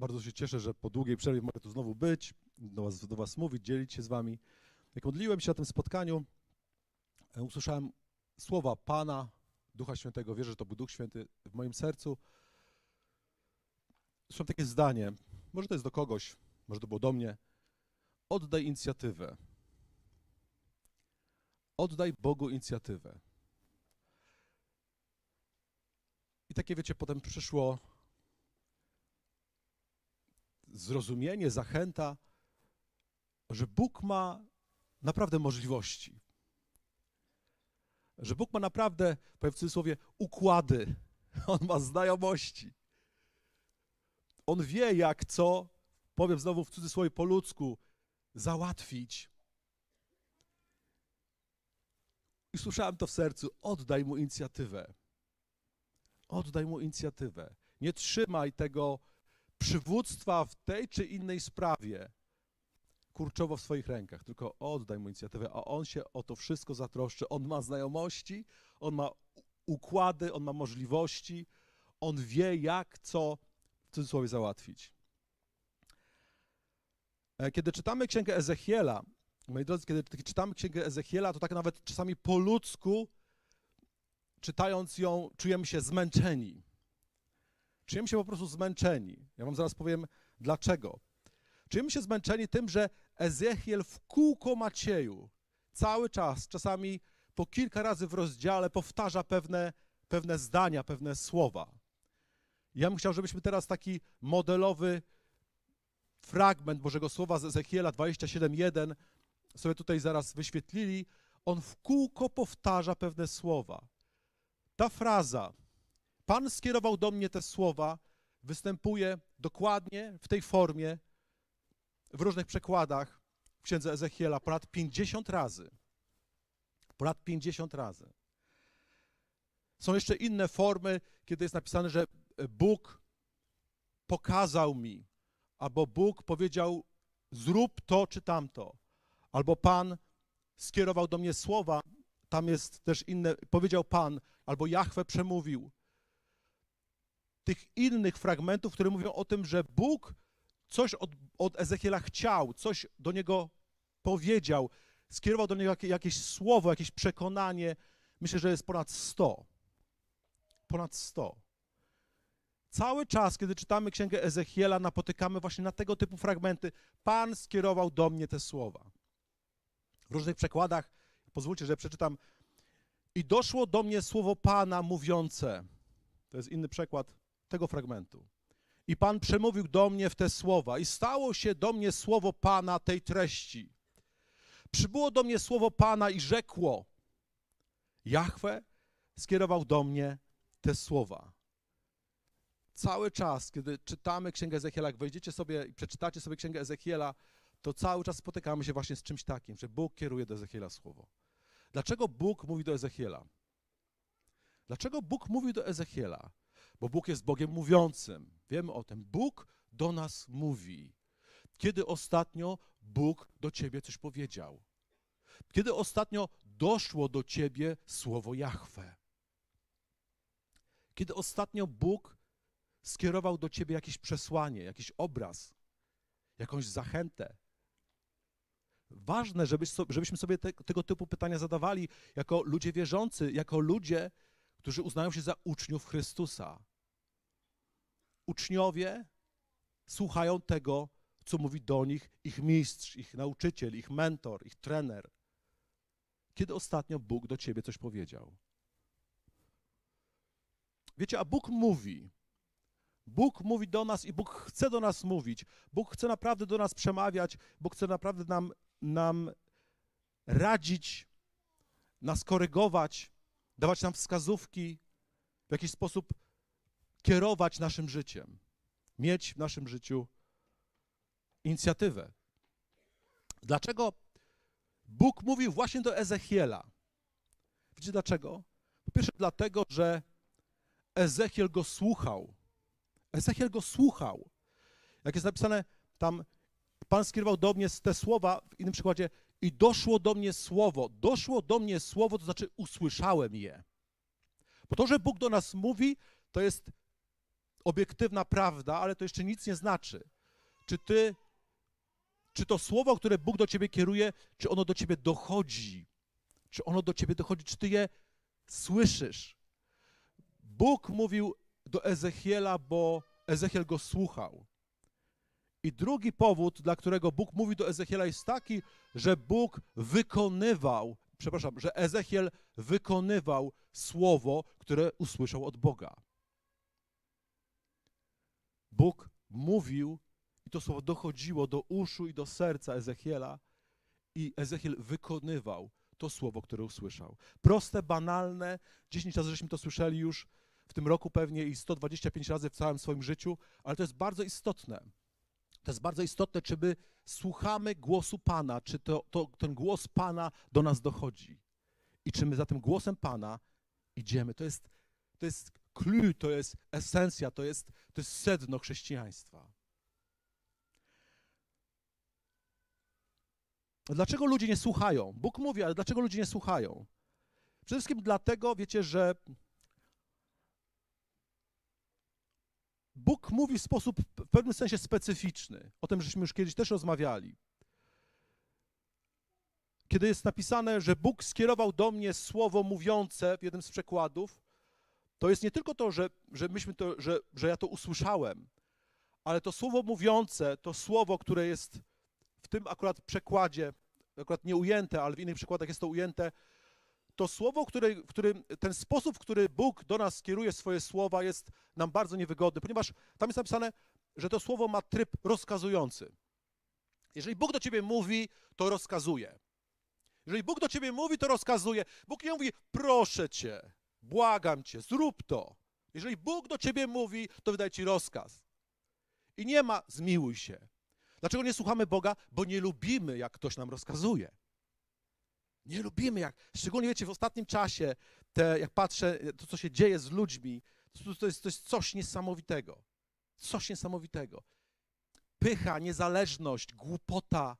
Bardzo się cieszę, że po długiej przerwie mogę tu znowu być, do was, do was mówić, dzielić się z wami. Jak modliłem się na tym spotkaniu, e, usłyszałem słowa Pana, Ducha Świętego. Wierzę, że to był Duch Święty w moim sercu. Słyszałem takie zdanie, może to jest do kogoś, może to było do mnie. Oddaj inicjatywę. Oddaj Bogu inicjatywę. I takie, wiecie, potem przyszło zrozumienie, zachęta, że Bóg ma naprawdę możliwości. Że Bóg ma naprawdę, powiem w cudzysłowie, układy. On ma znajomości. On wie, jak co, powiem znowu w cudzysłowie po ludzku, załatwić. I słyszałem to w sercu, oddaj mu inicjatywę. Oddaj mu inicjatywę. Nie trzymaj tego przywództwa w tej czy innej sprawie kurczowo w swoich rękach, tylko oddaj mu inicjatywę, a on się o to wszystko zatroszczy. On ma znajomości, on ma układy, on ma możliwości, on wie, jak co w cudzysłowie załatwić. E, kiedy czytamy księgę Ezechiela, moi drodzy, kiedy czytamy księgę Ezechiela, to tak nawet czasami po ludzku, czytając ją, czujemy się zmęczeni. Czujemy się po prostu zmęczeni. Ja wam zaraz powiem dlaczego. Czujemy się zmęczeni tym, że Ezechiel w kółko Macieju cały czas, czasami po kilka razy w rozdziale powtarza pewne, pewne zdania, pewne słowa. Ja bym chciał, żebyśmy teraz taki modelowy fragment Bożego Słowa z Ezechiela 27.1 sobie tutaj zaraz wyświetlili. On w kółko powtarza pewne słowa. Ta fraza, Pan skierował do mnie te słowa, występuje dokładnie w tej formie w różnych przekładach w księdze Ezechiela ponad 50 razy. Ponad 50 razy. Są jeszcze inne formy, kiedy jest napisane, że Bóg pokazał mi, albo Bóg powiedział: Zrób to czy tamto, albo Pan skierował do mnie słowa. Tam jest też inne, powiedział Pan, albo Jahwe przemówił. Tych innych fragmentów, które mówią o tym, że Bóg coś od, od Ezechiela chciał, coś do niego powiedział, skierował do niego jakieś słowo, jakieś przekonanie. Myślę, że jest ponad 100. Ponad 100. Cały czas, kiedy czytamy księgę Ezechiela, napotykamy właśnie na tego typu fragmenty. Pan skierował do mnie te słowa. W różnych przekładach, pozwólcie, że przeczytam. I doszło do mnie słowo Pana mówiące. To jest inny przekład tego fragmentu. I Pan przemówił do mnie w te słowa, i stało się do mnie słowo Pana tej treści. Przybyło do mnie słowo Pana i rzekło: Jahwe skierował do mnie te słowa. Cały czas, kiedy czytamy Księgę Ezechiela, jak wejdziecie sobie i przeczytacie sobie Księgę Ezechiela, to cały czas spotykamy się właśnie z czymś takim, że Bóg kieruje do Ezechiela słowo. Dlaczego Bóg mówi do Ezechiela? Dlaczego Bóg mówi do Ezechiela? Bo Bóg jest Bogiem mówiącym. Wiemy o tym. Bóg do nas mówi. Kiedy ostatnio Bóg do ciebie coś powiedział? Kiedy ostatnio doszło do ciebie słowo Jahwe? Kiedy ostatnio Bóg skierował do ciebie jakieś przesłanie, jakiś obraz, jakąś zachętę? Ważne, żebyśmy sobie te, tego typu pytania zadawali jako ludzie wierzący, jako ludzie, którzy uznają się za uczniów Chrystusa uczniowie słuchają tego, co mówi do nich ich mistrz, ich nauczyciel, ich mentor, ich trener. Kiedy ostatnio Bóg do ciebie coś powiedział? Wiecie, a Bóg mówi. Bóg mówi do nas i Bóg chce do nas mówić. Bóg chce naprawdę do nas przemawiać. Bóg chce naprawdę nam, nam radzić, nas korygować, dawać nam wskazówki, w jakiś sposób kierować naszym życiem, mieć w naszym życiu inicjatywę. Dlaczego Bóg mówił właśnie do Ezechiela? Wiecie dlaczego? Po pierwsze dlatego, że Ezechiel go słuchał. Ezechiel go słuchał. Jak jest napisane tam, Pan skierował do mnie te słowa, w innym przykładzie, i doszło do mnie słowo. Doszło do mnie słowo, to znaczy usłyszałem je. Bo to, że Bóg do nas mówi, to jest obiektywna prawda, ale to jeszcze nic nie znaczy. Czy ty, czy to słowo, które Bóg do ciebie kieruje, czy ono do ciebie dochodzi? Czy ono do ciebie dochodzi? Czy ty je słyszysz? Bóg mówił do Ezechiela, bo Ezechiel go słuchał. I drugi powód, dla którego Bóg mówi do Ezechiela, jest taki, że Bóg wykonywał, przepraszam, że Ezechiel wykonywał słowo, które usłyszał od Boga. Bóg mówił i to słowo dochodziło do uszu i do serca Ezechiela i Ezechiel wykonywał to słowo, które usłyszał. Proste, banalne, 10 razy żeśmy to słyszeli już w tym roku pewnie i 125 razy w całym swoim życiu, ale to jest bardzo istotne. To jest bardzo istotne, czy my słuchamy głosu Pana, czy to, to, ten głos Pana do nas dochodzi. I czy my za tym głosem Pana idziemy. To jest, to jest clue, to jest esencja, to jest, to jest sedno chrześcijaństwa. Dlaczego ludzie nie słuchają? Bóg mówi, ale dlaczego ludzie nie słuchają? Przede wszystkim dlatego, wiecie, że Bóg mówi w sposób w pewnym sensie specyficzny. O tym żeśmy już kiedyś też rozmawiali. Kiedy jest napisane, że Bóg skierował do mnie słowo mówiące w jednym z przekładów, to jest nie tylko to, że, że, myśmy to, że, że ja to usłyszałem, ale to słowo mówiące, to słowo, które jest w tym akurat przekładzie, akurat nie ujęte, ale w innych przykładach jest to ujęte, to słowo, który, w którym, ten sposób, w który Bóg do nas kieruje swoje słowa, jest nam bardzo niewygodny, ponieważ tam jest napisane, że to słowo ma tryb rozkazujący. Jeżeli Bóg do ciebie mówi, to rozkazuje. Jeżeli Bóg do ciebie mówi, to rozkazuje. Bóg nie mówi, proszę cię, błagam cię, zrób to. Jeżeli Bóg do ciebie mówi, to wydaje ci rozkaz. I nie ma zmiłuj się. Dlaczego nie słuchamy Boga? Bo nie lubimy, jak ktoś nam rozkazuje. Nie lubimy, jak, szczególnie wiecie, w ostatnim czasie, te, jak patrzę, to co się dzieje z ludźmi, to, to, jest, to jest coś niesamowitego. Coś niesamowitego. Pycha, niezależność, głupota,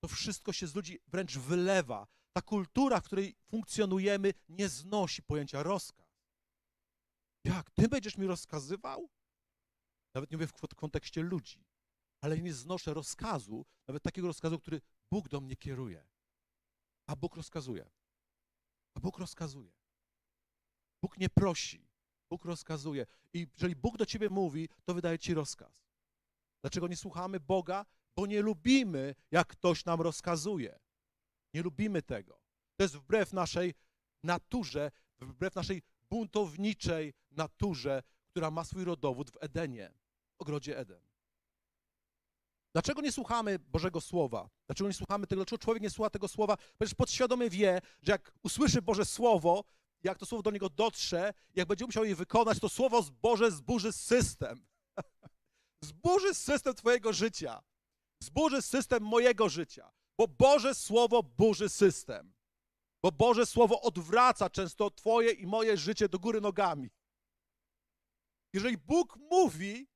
to wszystko się z ludzi wręcz wylewa. Ta kultura, w której funkcjonujemy, nie znosi pojęcia rozkaz. Jak? Ty będziesz mi rozkazywał? Nawet nie mówię w kontekście ludzi, ale nie znoszę rozkazu, nawet takiego rozkazu, który Bóg do mnie kieruje. A Bóg rozkazuje. A Bóg rozkazuje. Bóg nie prosi. Bóg rozkazuje. I jeżeli Bóg do ciebie mówi, to wydaje ci rozkaz. Dlaczego nie słuchamy Boga? Bo nie lubimy, jak ktoś nam rozkazuje. Nie lubimy tego. To jest wbrew naszej naturze, wbrew naszej buntowniczej naturze, która ma swój rodowód w Edenie, w ogrodzie Eden. Dlaczego nie słuchamy Bożego Słowa? Dlaczego nie słuchamy tego? Dlaczego człowiek nie słucha tego Słowa? Ponieważ podświadomie wie, że jak usłyszy Boże Słowo, jak to Słowo do niego dotrze, jak będzie musiał je wykonać, to Słowo Boże zburzy system. zburzy system twojego życia. Zburzy system mojego życia. Bo Boże Słowo burzy system. Bo Boże Słowo odwraca często twoje i moje życie do góry nogami. Jeżeli Bóg mówi,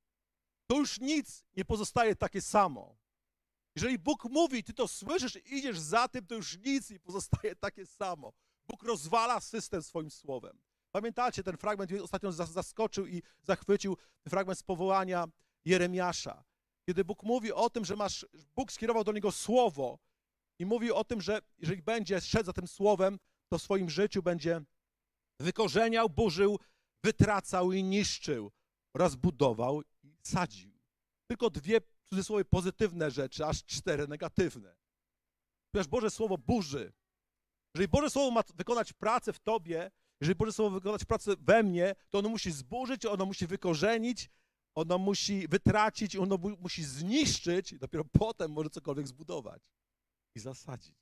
to już nic nie pozostaje takie samo. Jeżeli Bóg mówi, ty to słyszysz i idziesz za tym, to już nic nie pozostaje takie samo. Bóg rozwala system swoim słowem. Pamiętacie, ten fragment mnie ostatnio zaskoczył i zachwycił, fragment z powołania Jeremiasza. Kiedy Bóg mówi o tym, że masz, Bóg skierował do niego słowo i mówi o tym, że jeżeli będzie szedł za tym słowem, to w swoim życiu będzie wykorzeniał, burzył, wytracał i niszczył oraz budował i sadził. Tylko dwie, w cudzysłowie, pozytywne rzeczy, aż cztery negatywne. Ponieważ Boże Słowo burzy. Jeżeli Boże Słowo ma wykonać pracę w tobie, jeżeli Boże Słowo wykonać pracę we mnie, to ono musi zburzyć, ono musi wykorzenić, ono musi wytracić, ono musi zniszczyć i dopiero potem może cokolwiek zbudować i zasadzić.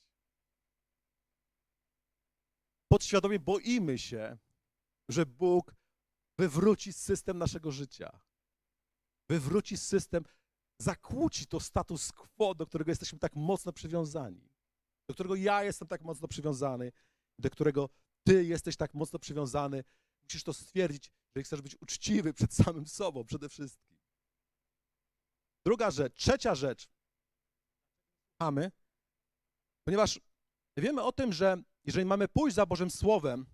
Podświadomie boimy się, że Bóg wywróci system naszego życia. Wywróci system, zakłóci to status quo, do którego jesteśmy tak mocno przywiązani. Do którego ja jestem tak mocno przywiązany, do którego ty jesteś tak mocno przywiązany. Musisz to stwierdzić, że chcesz być uczciwy przed samym sobą przede wszystkim. Druga rzecz, trzecia rzecz. Mamy, ponieważ wiemy o tym, że jeżeli mamy pójść za Bożym Słowem,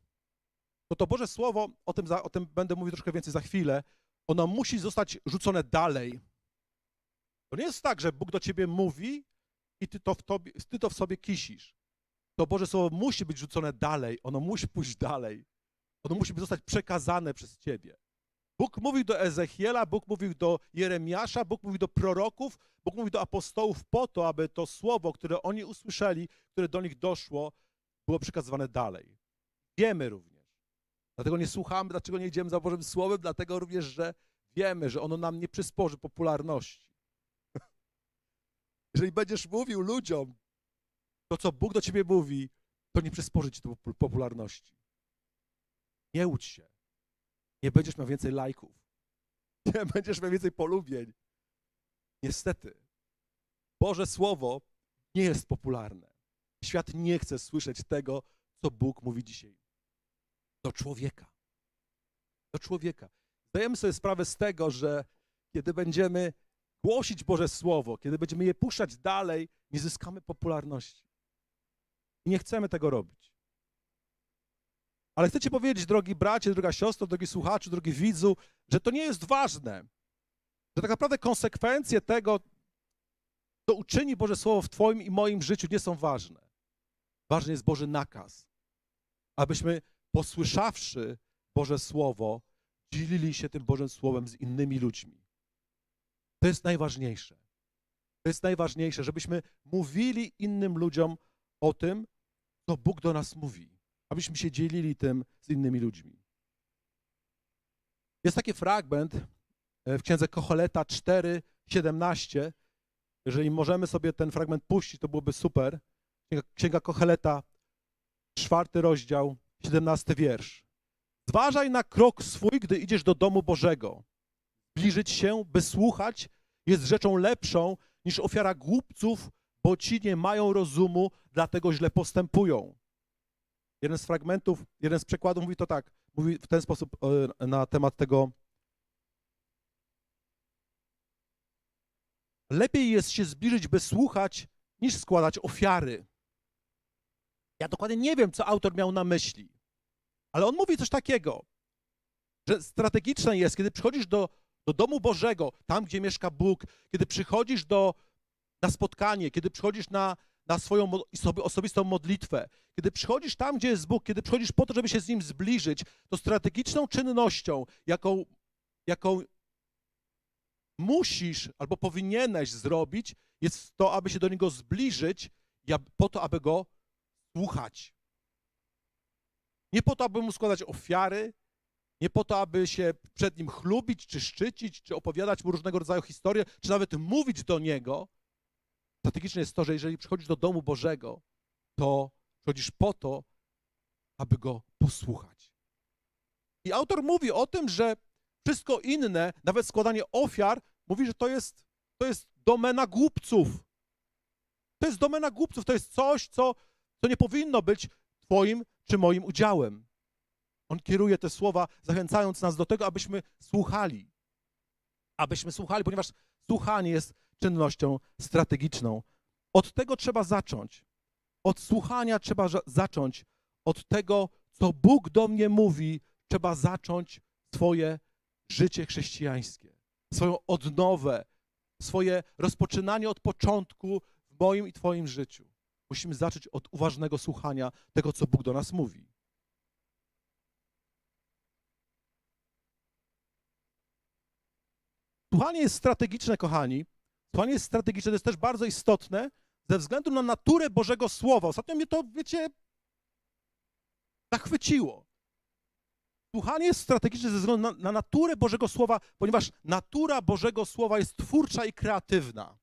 to to Boże Słowo, o tym, za, o tym będę mówił troszkę więcej za chwilę, ono musi zostać rzucone dalej. To nie jest tak, że Bóg do ciebie mówi i ty to w, tobie, ty to w sobie kisisz. To Boże Słowo musi być rzucone dalej, ono musi pójść dalej. Ono musi zostać przekazane przez ciebie. Bóg mówił do Ezechiela, Bóg mówił do Jeremiasza, Bóg mówił do proroków, Bóg mówił do apostołów po to, aby to słowo, które oni usłyszeli, które do nich doszło, było przekazywane dalej. Wiemy również. Dlatego nie słuchamy, dlaczego nie idziemy za Bożym Słowem, dlatego również, że wiemy, że ono nam nie przysporzy popularności. Jeżeli będziesz mówił ludziom to, co Bóg do ciebie mówi, to nie przysporzy ci to popularności. Nie łudź się. Nie będziesz miał więcej lajków. Nie będziesz miał więcej polubień. Niestety, Boże Słowo nie jest popularne. Świat nie chce słyszeć tego, co Bóg mówi dzisiaj. Do człowieka. Do człowieka. Zdajemy sobie sprawę z tego, że kiedy będziemy głosić Boże Słowo, kiedy będziemy je puszczać dalej, nie zyskamy popularności. I nie chcemy tego robić. Ale chcę ci powiedzieć, drogi bracie, droga siostro, drogi słuchaczu, drogi widzu, że to nie jest ważne. Że tak naprawdę konsekwencje tego, co uczyni Boże Słowo w Twoim i moim życiu, nie są ważne. Ważny jest Boży nakaz, abyśmy posłyszawszy Boże Słowo, dzielili się tym Bożym Słowem z innymi ludźmi. To jest najważniejsze. To jest najważniejsze, żebyśmy mówili innym ludziom o tym, co Bóg do nas mówi abyśmy się dzielili tym z innymi ludźmi. Jest taki fragment e, w księdze Kocholeta 4, 17. Jeżeli możemy sobie ten fragment puścić, to byłoby super. Księga, Księga Kocholeta, czwarty rozdział, 17 wiersz. Zważaj na krok swój, gdy idziesz do domu Bożego. Zbliżyć się, by słuchać, jest rzeczą lepszą niż ofiara głupców, bo ci nie mają rozumu, dlatego źle postępują. Jeden z fragmentów, jeden z przekładów mówi to tak, mówi w ten sposób e, na temat tego. Lepiej jest się zbliżyć, by słuchać, niż składać ofiary. Ja dokładnie nie wiem, co autor miał na myśli, ale on mówi coś takiego, że strategiczne jest, kiedy przychodzisz do, do domu Bożego, tam, gdzie mieszka Bóg, kiedy przychodzisz do, na spotkanie, kiedy przychodzisz na, na swoją osobistą modlitwę. Kiedy przychodzisz tam, gdzie jest Bóg, kiedy przychodzisz po to, żeby się z Nim zbliżyć, to strategiczną czynnością, jaką, jaką musisz albo powinieneś zrobić, jest to, aby się do Niego zbliżyć, po to, aby Go słuchać. Nie po to, aby Mu składać ofiary, nie po to, aby się przed Nim chlubić, czy szczycić, czy opowiadać Mu różnego rodzaju historie, czy nawet mówić do Niego, Strategiczne jest to, że jeżeli przychodzisz do domu Bożego, to przychodzisz po to, aby go posłuchać. I autor mówi o tym, że wszystko inne, nawet składanie ofiar, mówi, że to jest, to jest domena głupców. To jest domena głupców, to jest coś, co, co nie powinno być Twoim czy moim udziałem. On kieruje te słowa, zachęcając nas do tego, abyśmy słuchali. Abyśmy słuchali, ponieważ słuchanie jest czynnością strategiczną. Od tego trzeba zacząć. Od słuchania trzeba zacząć. Od tego, co Bóg do mnie mówi, trzeba zacząć swoje życie chrześcijańskie, swoją odnowę, swoje rozpoczynanie od początku w moim i Twoim życiu. Musimy zacząć od uważnego słuchania tego, co Bóg do nas mówi. Słuchanie jest strategiczne, kochani, Jest strategiczne, to jest też bardzo istotne ze względu na naturę Bożego Słowa. Ostatnio mnie to, wiecie, zachwyciło. Słuchanie jest strategiczne ze względu na, na naturę Bożego Słowa, ponieważ natura Bożego Słowa jest twórcza i kreatywna.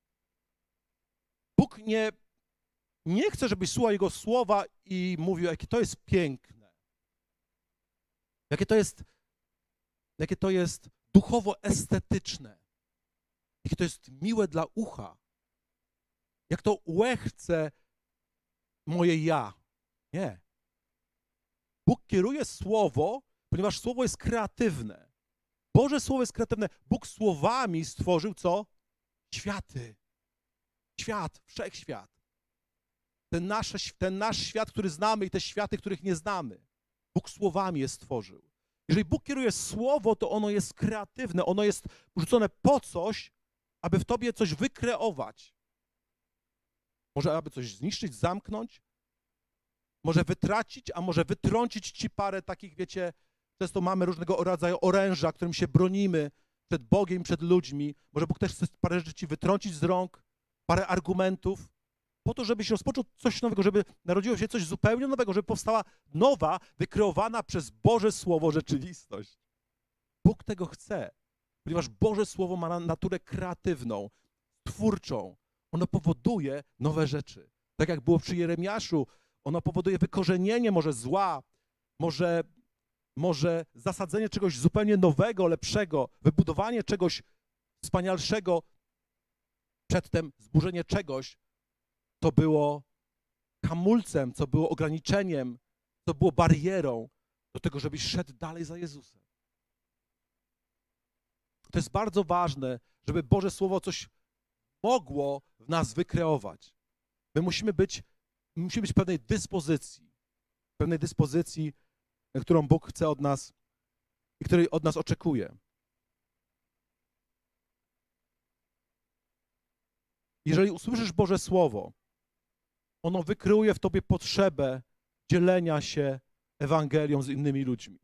Bóg nie, nie chce, żebyś słuchał Jego Słowa i mówił, jakie to jest piękne, jakie to jest, jakie to jest duchowo estetyczne jakie to jest miłe dla ucha, jak to łechce moje ja. Nie. Bóg kieruje słowo, ponieważ słowo jest kreatywne. Boże słowo jest kreatywne. Bóg słowami stworzył co? Światy. Świat, wszechświat. Ten, nasze, ten nasz świat, który znamy i te światy, których nie znamy. Bóg słowami je stworzył. Jeżeli Bóg kieruje słowo, to ono jest kreatywne, ono jest rzucone po coś, aby w tobie coś wykreować. Może aby coś zniszczyć, zamknąć, może wytracić, a może wytrącić ci parę takich, wiecie, często mamy różnego rodzaju oręża, którym się bronimy przed Bogiem, przed ludźmi. Może Bóg też chce parę rzeczy ci wytrącić z rąk, parę argumentów, po to, żebyś rozpoczął coś nowego, żeby narodziło się coś zupełnie nowego, żeby powstała nowa, wykreowana przez Boże Słowo rzeczywistość. Bóg tego chce, ponieważ Boże Słowo ma naturę kreatywną, twórczą. Ono powoduje nowe rzeczy. Tak jak było przy Jeremiaszu, ono powoduje wykorzenienie może zła, może, może zasadzenie czegoś zupełnie nowego, lepszego, wybudowanie czegoś wspanialszego, przedtem zburzenie czegoś, co było hamulcem, co było ograniczeniem, co było barierą do tego, żebyś szedł dalej za Jezusem. To jest bardzo ważne, żeby Boże Słowo coś mogło w nas wykreować. My musimy być, musimy być pewnej dyspozycji, pewnej dyspozycji, którą Bóg chce od nas i której od nas oczekuje. Jeżeli usłyszysz Boże Słowo, ono wykreuje w tobie potrzebę dzielenia się Ewangelią z innymi ludźmi.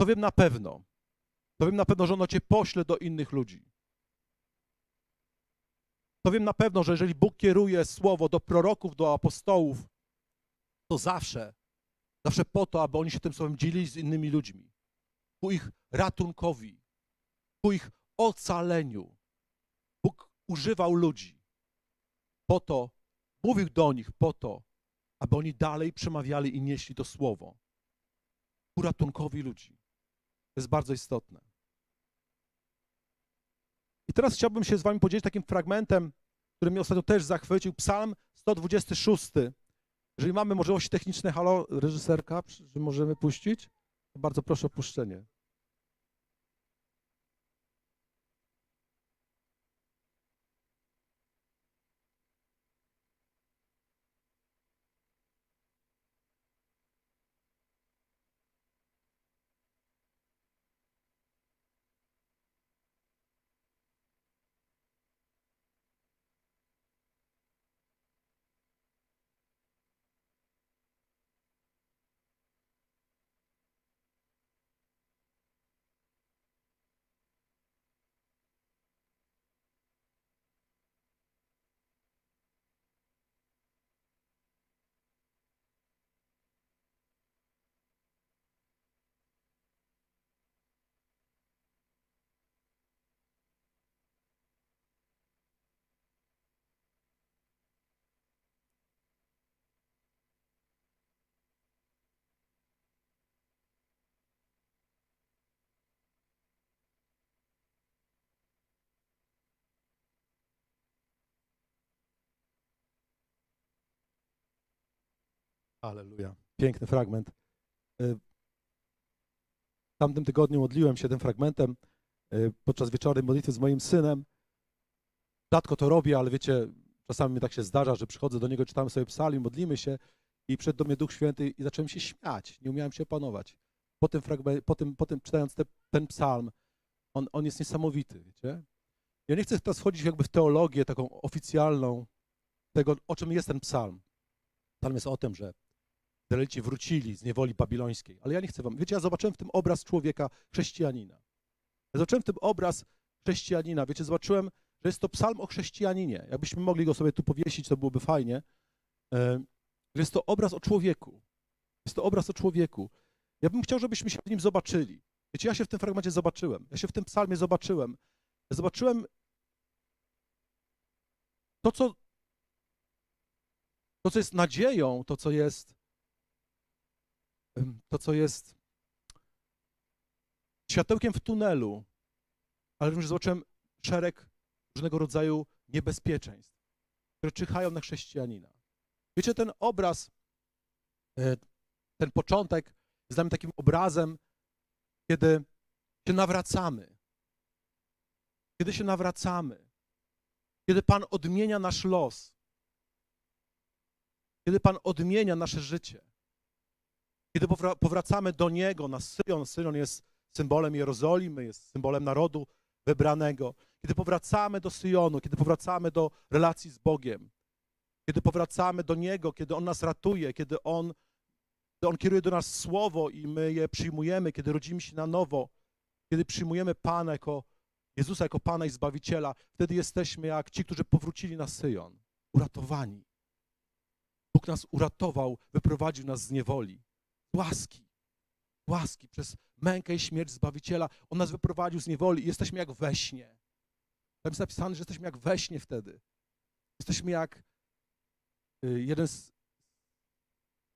To wiem na pewno. To wiem na pewno, że ono cię pośle do innych ludzi. To wiem na pewno, że jeżeli Bóg kieruje słowo do proroków, do apostołów, to zawsze, zawsze po to, aby oni się tym słowem dzielili z innymi ludźmi. Ku ich ratunkowi, ku ich ocaleniu. Bóg używał ludzi po to, mówił do nich po to, aby oni dalej przemawiali i nieśli to słowo ku ratunkowi ludzi. To jest bardzo istotne. I teraz chciałbym się z wami podzielić takim fragmentem, który mnie ostatnio też zachwycił. Psalm 126. Jeżeli mamy możliwości techniczne, halo, reżyserka, czy możemy puścić? Bardzo proszę o puszczenie. Aleluja. Piękny fragment. Y, w tamtym tygodniu modliłem się tym fragmentem y, podczas wieczornej modlitwy z moim synem. Rzadko to robię, ale wiecie, czasami mi tak się zdarza, że przychodzę do niego, czytamy sobie psalm, modlimy się i przed do mnie Duch Święty i zacząłem się śmiać. Nie umiałem się opanować. Po tym, fragment, po tym, po tym czytając te, ten psalm, on, on jest niesamowity, wiecie? Ja nie chcę teraz wchodzić jakby w teologię taką oficjalną tego, o czym jest ten psalm. Psalm jest o tym, że Izraelici wrócili z niewoli babilońskiej. Ale ja nie chcę wam. Wiecie, ja zobaczyłem w tym obraz człowieka, chrześcijanina. Ja zobaczyłem w tym obraz chrześcijanina. Wiecie, zobaczyłem, że jest to psalm o chrześcijaninie. Jakbyśmy mogli go sobie tu powiesić, to byłoby fajnie. Jest to obraz o człowieku. Jest to obraz o człowieku. Ja bym chciał, żebyśmy się w nim zobaczyli. Wiecie, ja się w tym fragmencie zobaczyłem. Ja się w tym psalmie zobaczyłem. Ja zobaczyłem to, co, to, co jest nadzieją, to, co jest to, co jest światełkiem w tunelu, ale również zobaczyłem szereg różnego rodzaju niebezpieczeństw, które czyhają na chrześcijanina. Wiecie, ten obraz, e, ten początek jest dla mnie takim obrazem, kiedy się nawracamy. Kiedy się nawracamy. Kiedy Pan odmienia nasz los. Kiedy Pan odmienia nasze życie. Kiedy powra- powracamy do Niego na Syjon, Syjon jest symbolem Jerozolimy, jest symbolem narodu wybranego. Kiedy powracamy do Syjonu, kiedy powracamy do relacji z Bogiem, kiedy powracamy do Niego, kiedy On nas ratuje, kiedy On, kiedy On kieruje do nas słowo i my je przyjmujemy, kiedy rodzimy się na nowo, kiedy przyjmujemy Pana jako Jezusa jako Pana i Zbawiciela, wtedy jesteśmy jak ci, którzy powrócili na Syjon, uratowani. Bóg nas uratował, wyprowadził nas z niewoli, łaski, łaski przez mękę i śmierć Zbawiciela. On nas wyprowadził z niewoli i jesteśmy jak we śnie. Tam jest napisane, że jesteśmy jak we śnie wtedy. Jesteśmy jak y, jeden z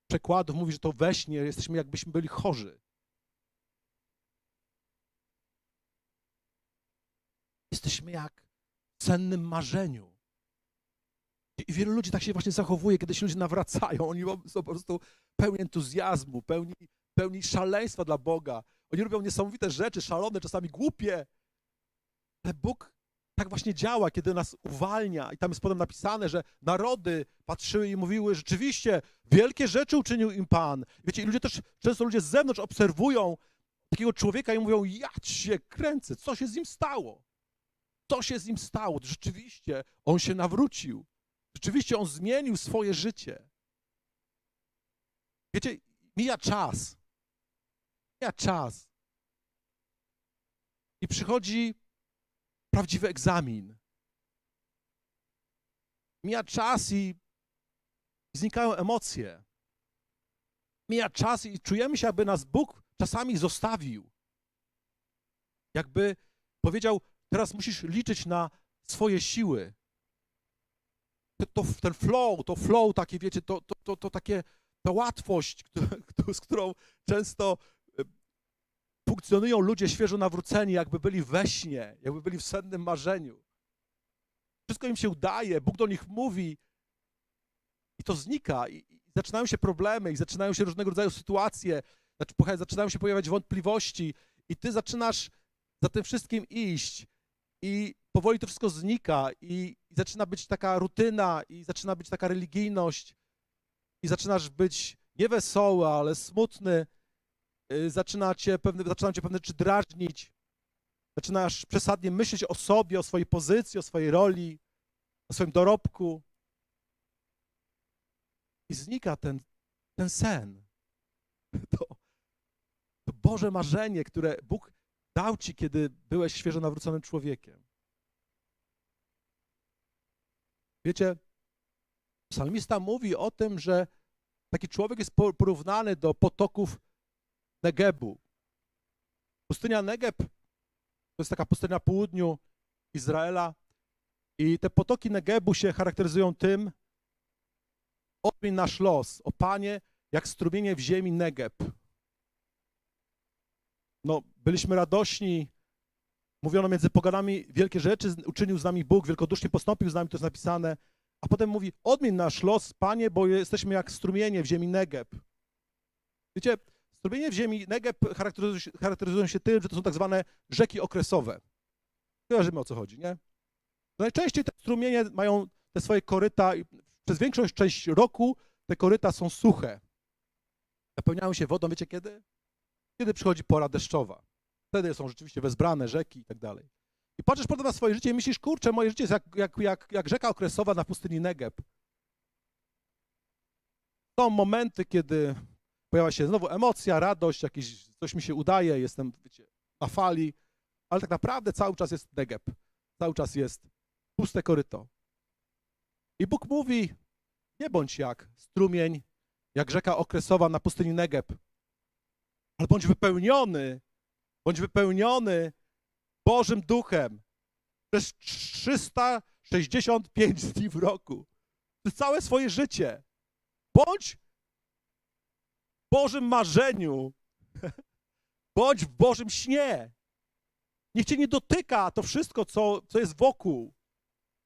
przekładów mówi, że to we śnie jesteśmy jakbyśmy byli chorzy. Jesteśmy jak w sennym marzeniu. I wielu ludzi tak się właśnie zachowuje, kiedy się ludzie nawracają. Oni są po prostu pełni entuzjazmu, pełni, pełni szaleństwa dla Boga. Oni robią niesamowite rzeczy, szalone, czasami głupie. Ale Bóg tak właśnie działa, kiedy nas uwalnia. I tam jest potem napisane, że narody patrzyły i mówiły, rzeczywiście, wielkie rzeczy uczynił im Pan. Wiecie, i ludzie też, często ludzie z zewnątrz obserwują takiego człowieka i mówią, ja się kręcę, co się z nim stało? Co się z nim stało? Rzeczywiście, on się nawrócił. Rzeczywiście on zmienił swoje życie. Wiecie, mija czas. Mija czas. I przychodzi prawdziwy egzamin. Mija czas i znikają emocje. Mija czas i czujemy się, jakby nas Bóg czasami zostawił. Jakby powiedział, teraz musisz liczyć na swoje siły. To, ten flow, to flow takie, wiecie, to, to, to, to takie, ta łatwość, z którą często e, funkcjonują ludzie świeżo nawróceni, jakby byli we śnie, jakby byli w sennym marzeniu. Wszystko im się udaje, Bóg do nich mówi i to znika. I, i zaczynają się problemy, i zaczynają się różnego rodzaju sytuacje, znaczy, zaczynają się pojawiać wątpliwości, i ty zaczynasz za tym wszystkim iść. I powoli to wszystko znika, i, zaczyna być taka rutyna, i zaczyna być taka religijność, i zaczynasz być niewesoły, ale smutny Y, zaczyna cię pewne, zaczynają cię pewne rzeczy drażnić, zaczynasz przesadnie myśleć o sobie, o swojej pozycji, o swojej roli, o swoim dorobku i znika ten, ten sen. To, to Boże marzenie, które Bóg dał ci, kiedy byłeś świeżo nawróconym człowiekiem. Wiecie, psalmista mówi o tym, że taki człowiek jest porównany do potoków Negebu. Pustynia Negeb to jest taka pustynia na południu Izraela i te potoki Negebu się charakteryzują tym, odmień nasz los, o Panie, jak strumienie w ziemi Negeb. No, byliśmy radośni, mówiono między poganami wielkie rzeczy, uczynił z nami Bóg, wielkodusznie postąpił z nami, to jest napisane, a potem mówi, odmień nasz los, Panie, bo jesteśmy jak strumienie w ziemi Negeb. Wiecie, Strumienie w ziemi Negeb charakteryzują się, charakteryzują się tym, że to są tak zwane rzeki okresowe. Kojarzymy o co chodzi, nie? Najczęściej te strumienie mają te swoje koryta i przez większą część roku te koryta są suche. Napełniają się wodą, wiecie kiedy? Kiedy przychodzi pora deszczowa. Wtedy są rzeczywiście wezbrane rzeki i tak dalej. I patrzysz potem na swoje życie i myślisz, kurczę, moje życie jest jak, jak, jak, jak rzeka okresowa na pustyni Negeb. Są momenty, kiedy pojawia się znowu emocja, radość, jakieś coś mi się udaje, jestem wiecie, na fali, ale tak naprawdę cały czas jest degeb, cały czas jest puste koryto. I Bóg mówi, nie bądź jak strumień, jak rzeka okresowa na pustyni Negeb, ale bądź wypełniony, bądź wypełniony Bożym Duchem przez 365 dni w roku, przez całe swoje życie. Bądź Bożym marzeniu. Bądź w Bożym śnie. Niech cię nie dotyka to wszystko, co, co jest wokół.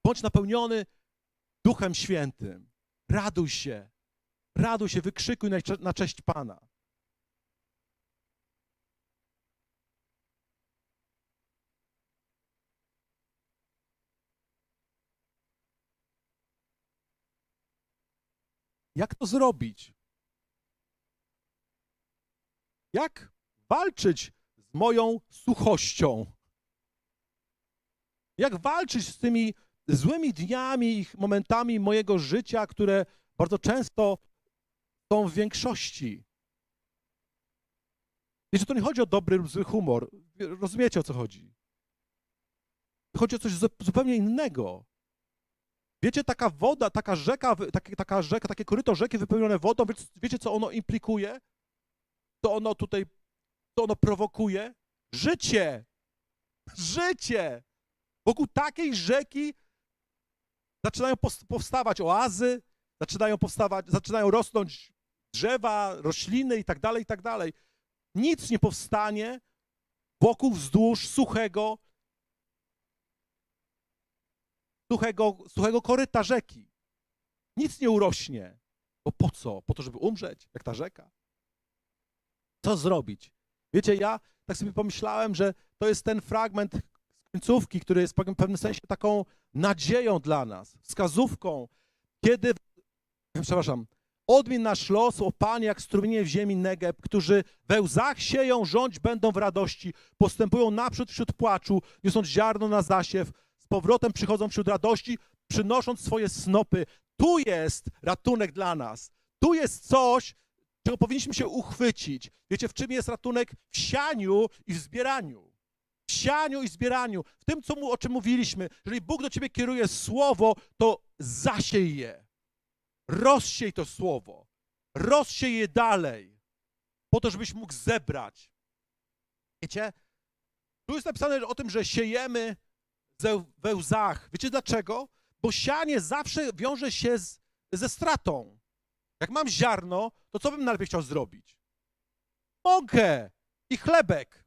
Bądź napełniony Duchem Świętym. Raduj się. Raduj się, wykrzykuj na, na cześć Pana. Jak to zrobić? Jak walczyć z moją suchością? Jak walczyć z tymi złymi dniami i momentami mojego życia, które bardzo często są w większości? Wiecie, to nie chodzi o dobry lub zły humor. Rozumiecie, o co chodzi? Chodzi o coś zupełnie innego. Wiecie, taka woda, taka rzeka, taka, taka rzeka, takie koryto rzeki wypełnione wodą, wiecie, wiecie, co ono implikuje? Co ono tutaj, co ono prowokuje? Życie! Życie! Wokół takiej rzeki zaczynają powstawać oazy, zaczynają powstawać, zaczynają rosnąć drzewa, rośliny i tak dalej, i tak dalej. Nic nie powstanie wokół wzdłuż suchego, suchego, suchego koryta rzeki. Nic nie urośnie. Bo po co? Po to, żeby umrzeć, jak ta rzeka. Co zrobić? Wiecie, ja tak sobie pomyślałem, że to jest ten fragment końcówki, który jest w pewnym sensie taką nadzieją dla nas, wskazówką, kiedy, przepraszam, odmień nasz los, o Panie, jak strumienie w ziemi Negeb, którzy we łzach sieją, rządź będą w radości, postępują naprzód wśród płaczu, niosąc ziarno na zasiew, powrotem przychodzą wśród radości, przynosząc swoje snopy. Tu jest ratunek dla nas. Tu jest coś, czego powinniśmy się uchwycić. Wiecie, w czym jest ratunek? W sianiu i w zbieraniu. W sianiu i zbieraniu. W tym, co mu, o czym mówiliśmy. Jeżeli Bóg do ciebie kieruje słowo, to zasiej je. Rozsiej to słowo. Rozsiej je dalej. Po to, żebyś mógł zebrać. Wiecie? Tu jest napisane o tym, że siejemy we łzach. Wiecie dlaczego? Bo sianie zawsze wiąże się z, ze stratą. Jak mam ziarno, to co bym najlepiej chciał zrobić? Mąkę i chlebek.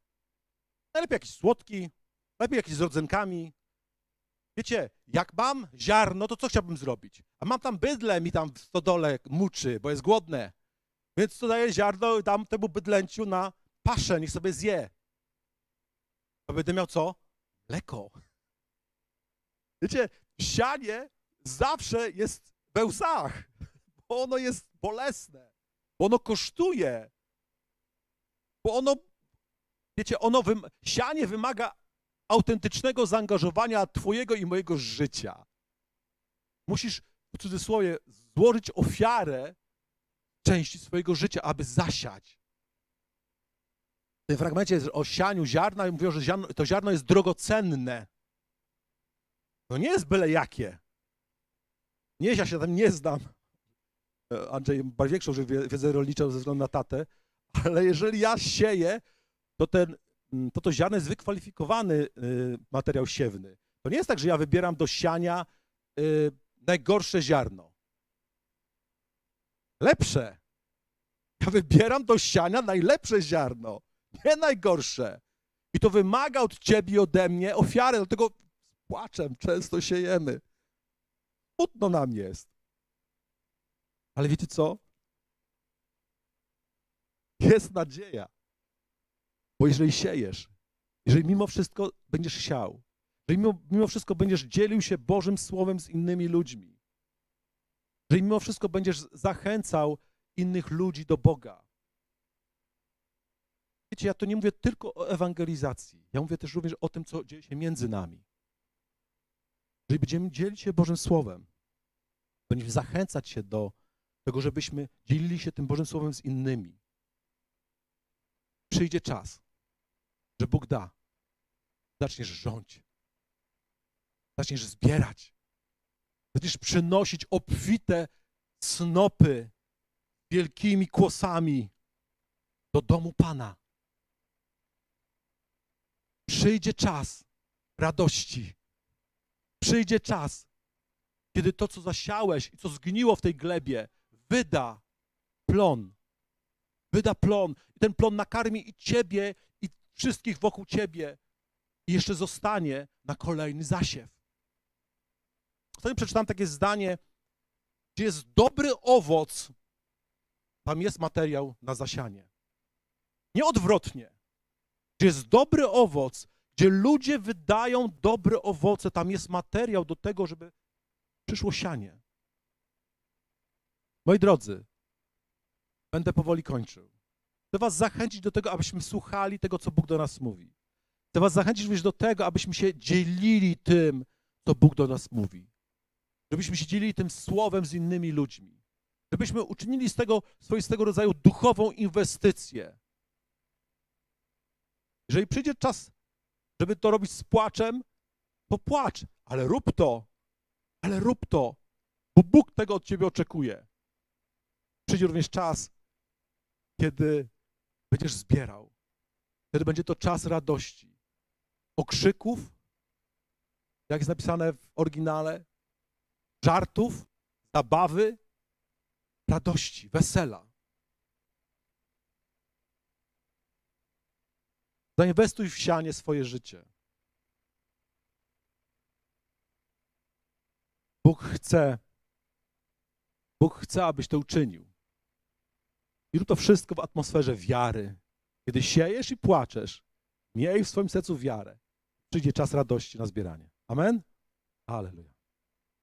Najlepiej jakiś słodki, najlepiej jakiś z rodzynkami. Wiecie, jak mam ziarno, to co chciałbym zrobić? A mam tam bydle, mi tam w stodole muczy, bo jest głodne. Więc co daję ziarno i dam temu bydlęciu na paszę, niech sobie zje. A będę miał co? Mleko. Wiecie, sianie zawsze jest we łzach bo ono jest bolesne, bo ono kosztuje, bo ono, wiecie, ono wym sianie wymaga autentycznego zaangażowania twojego i mojego życia. Musisz, w cudzysłowie, złożyć ofiarę części swojego życia, aby zasiać. W tym fragmencie o sianiu ziarna mówią, że to ziarno jest drogocenne. No nie jest byle jakie. Nie, ja się tam nie znam. E, Andrzej ma większą wiedzę rolniczą ze względu na tatę, ale jeżeli ja sieję, to ten, mm, to, to ziarno jest wykwalifikowany y, materiał siewny. To nie jest tak, że ja wybieram do siania y, najgorsze ziarno. Lepsze. Ja wybieram do siania najlepsze ziarno, nie najgorsze. I to wymaga od ciebie ode mnie ofiary, dlatego płaczem często siejemy. Smutno nam jest. Ale wiecie co? Jest nadzieja. Bo jeżeli siejesz, jeżeli mimo wszystko będziesz siał, jeżeli mimo, mimo wszystko będziesz dzielił się Bożym Słowem z innymi ludźmi, jeżeli mimo wszystko będziesz zachęcał innych ludzi do Boga. Wiecie, ja to nie mówię tylko o ewangelizacji. Ja mówię też również o tym, co dzieje się między nami. Jeżeli będziemy dzielić się Bożym Słowem, będziemy zachęcać się do tego, żebyśmy dzielili się tym Bożym Słowem z innymi. Przyjdzie czas, że Bóg da. Zaczniesz rządzić. Zaczniesz zbierać. Zaczniesz przynosić obfite snopy wielkimi kłosami do domu Pana. Przyjdzie czas radości. Przyjdzie czas, kiedy to, co zasiałeś i co zgniło w tej glebie, wyda plon. Wyda plon. I ten plon nakarmi i ciebie, i wszystkich wokół ciebie. I jeszcze zostanie na kolejny zasiew. Ostatnio przeczytałem takie zdanie, gdzie jest dobry owoc, tam jest materiał na zasianie. Nie odwrotnie. Gdzie jest dobry owoc, gdzie ludzie wydają dobre owoce, tam jest materiał do tego, żeby przyszło sianie. Moi drodzy, będę powoli kończył. Chcę was zachęcić do tego, abyśmy słuchali tego, co Bóg do nas mówi. Chcę was zachęcić również do tego, abyśmy się dzielili tym, co Bóg do nas mówi. Żebyśmy się dzielili tym słowem z innymi ludźmi. Żebyśmy uczynili z tego swoistego rodzaju duchową inwestycję. Jeżeli przyjdzie czas, żeby to robić z płaczem, to płacz, ale rób to, ale rób to, bo Bóg tego od ciebie oczekuje. Przyjdzie również czas, kiedy będziesz zbierał. Wtedy będzie to czas radości, okrzyków, jak jest napisane w oryginale, żartów, zabawy, radości, wesela. Zainwestuj w sianie swoje życie. Bóg chce, Bóg chce, abyś to uczynił. I rób to wszystko w atmosferze wiary. Kiedy siejesz i płaczesz, miej w swoim sercu wiarę. Przyjdzie czas radości na zbieranie. Amen? Aleluja.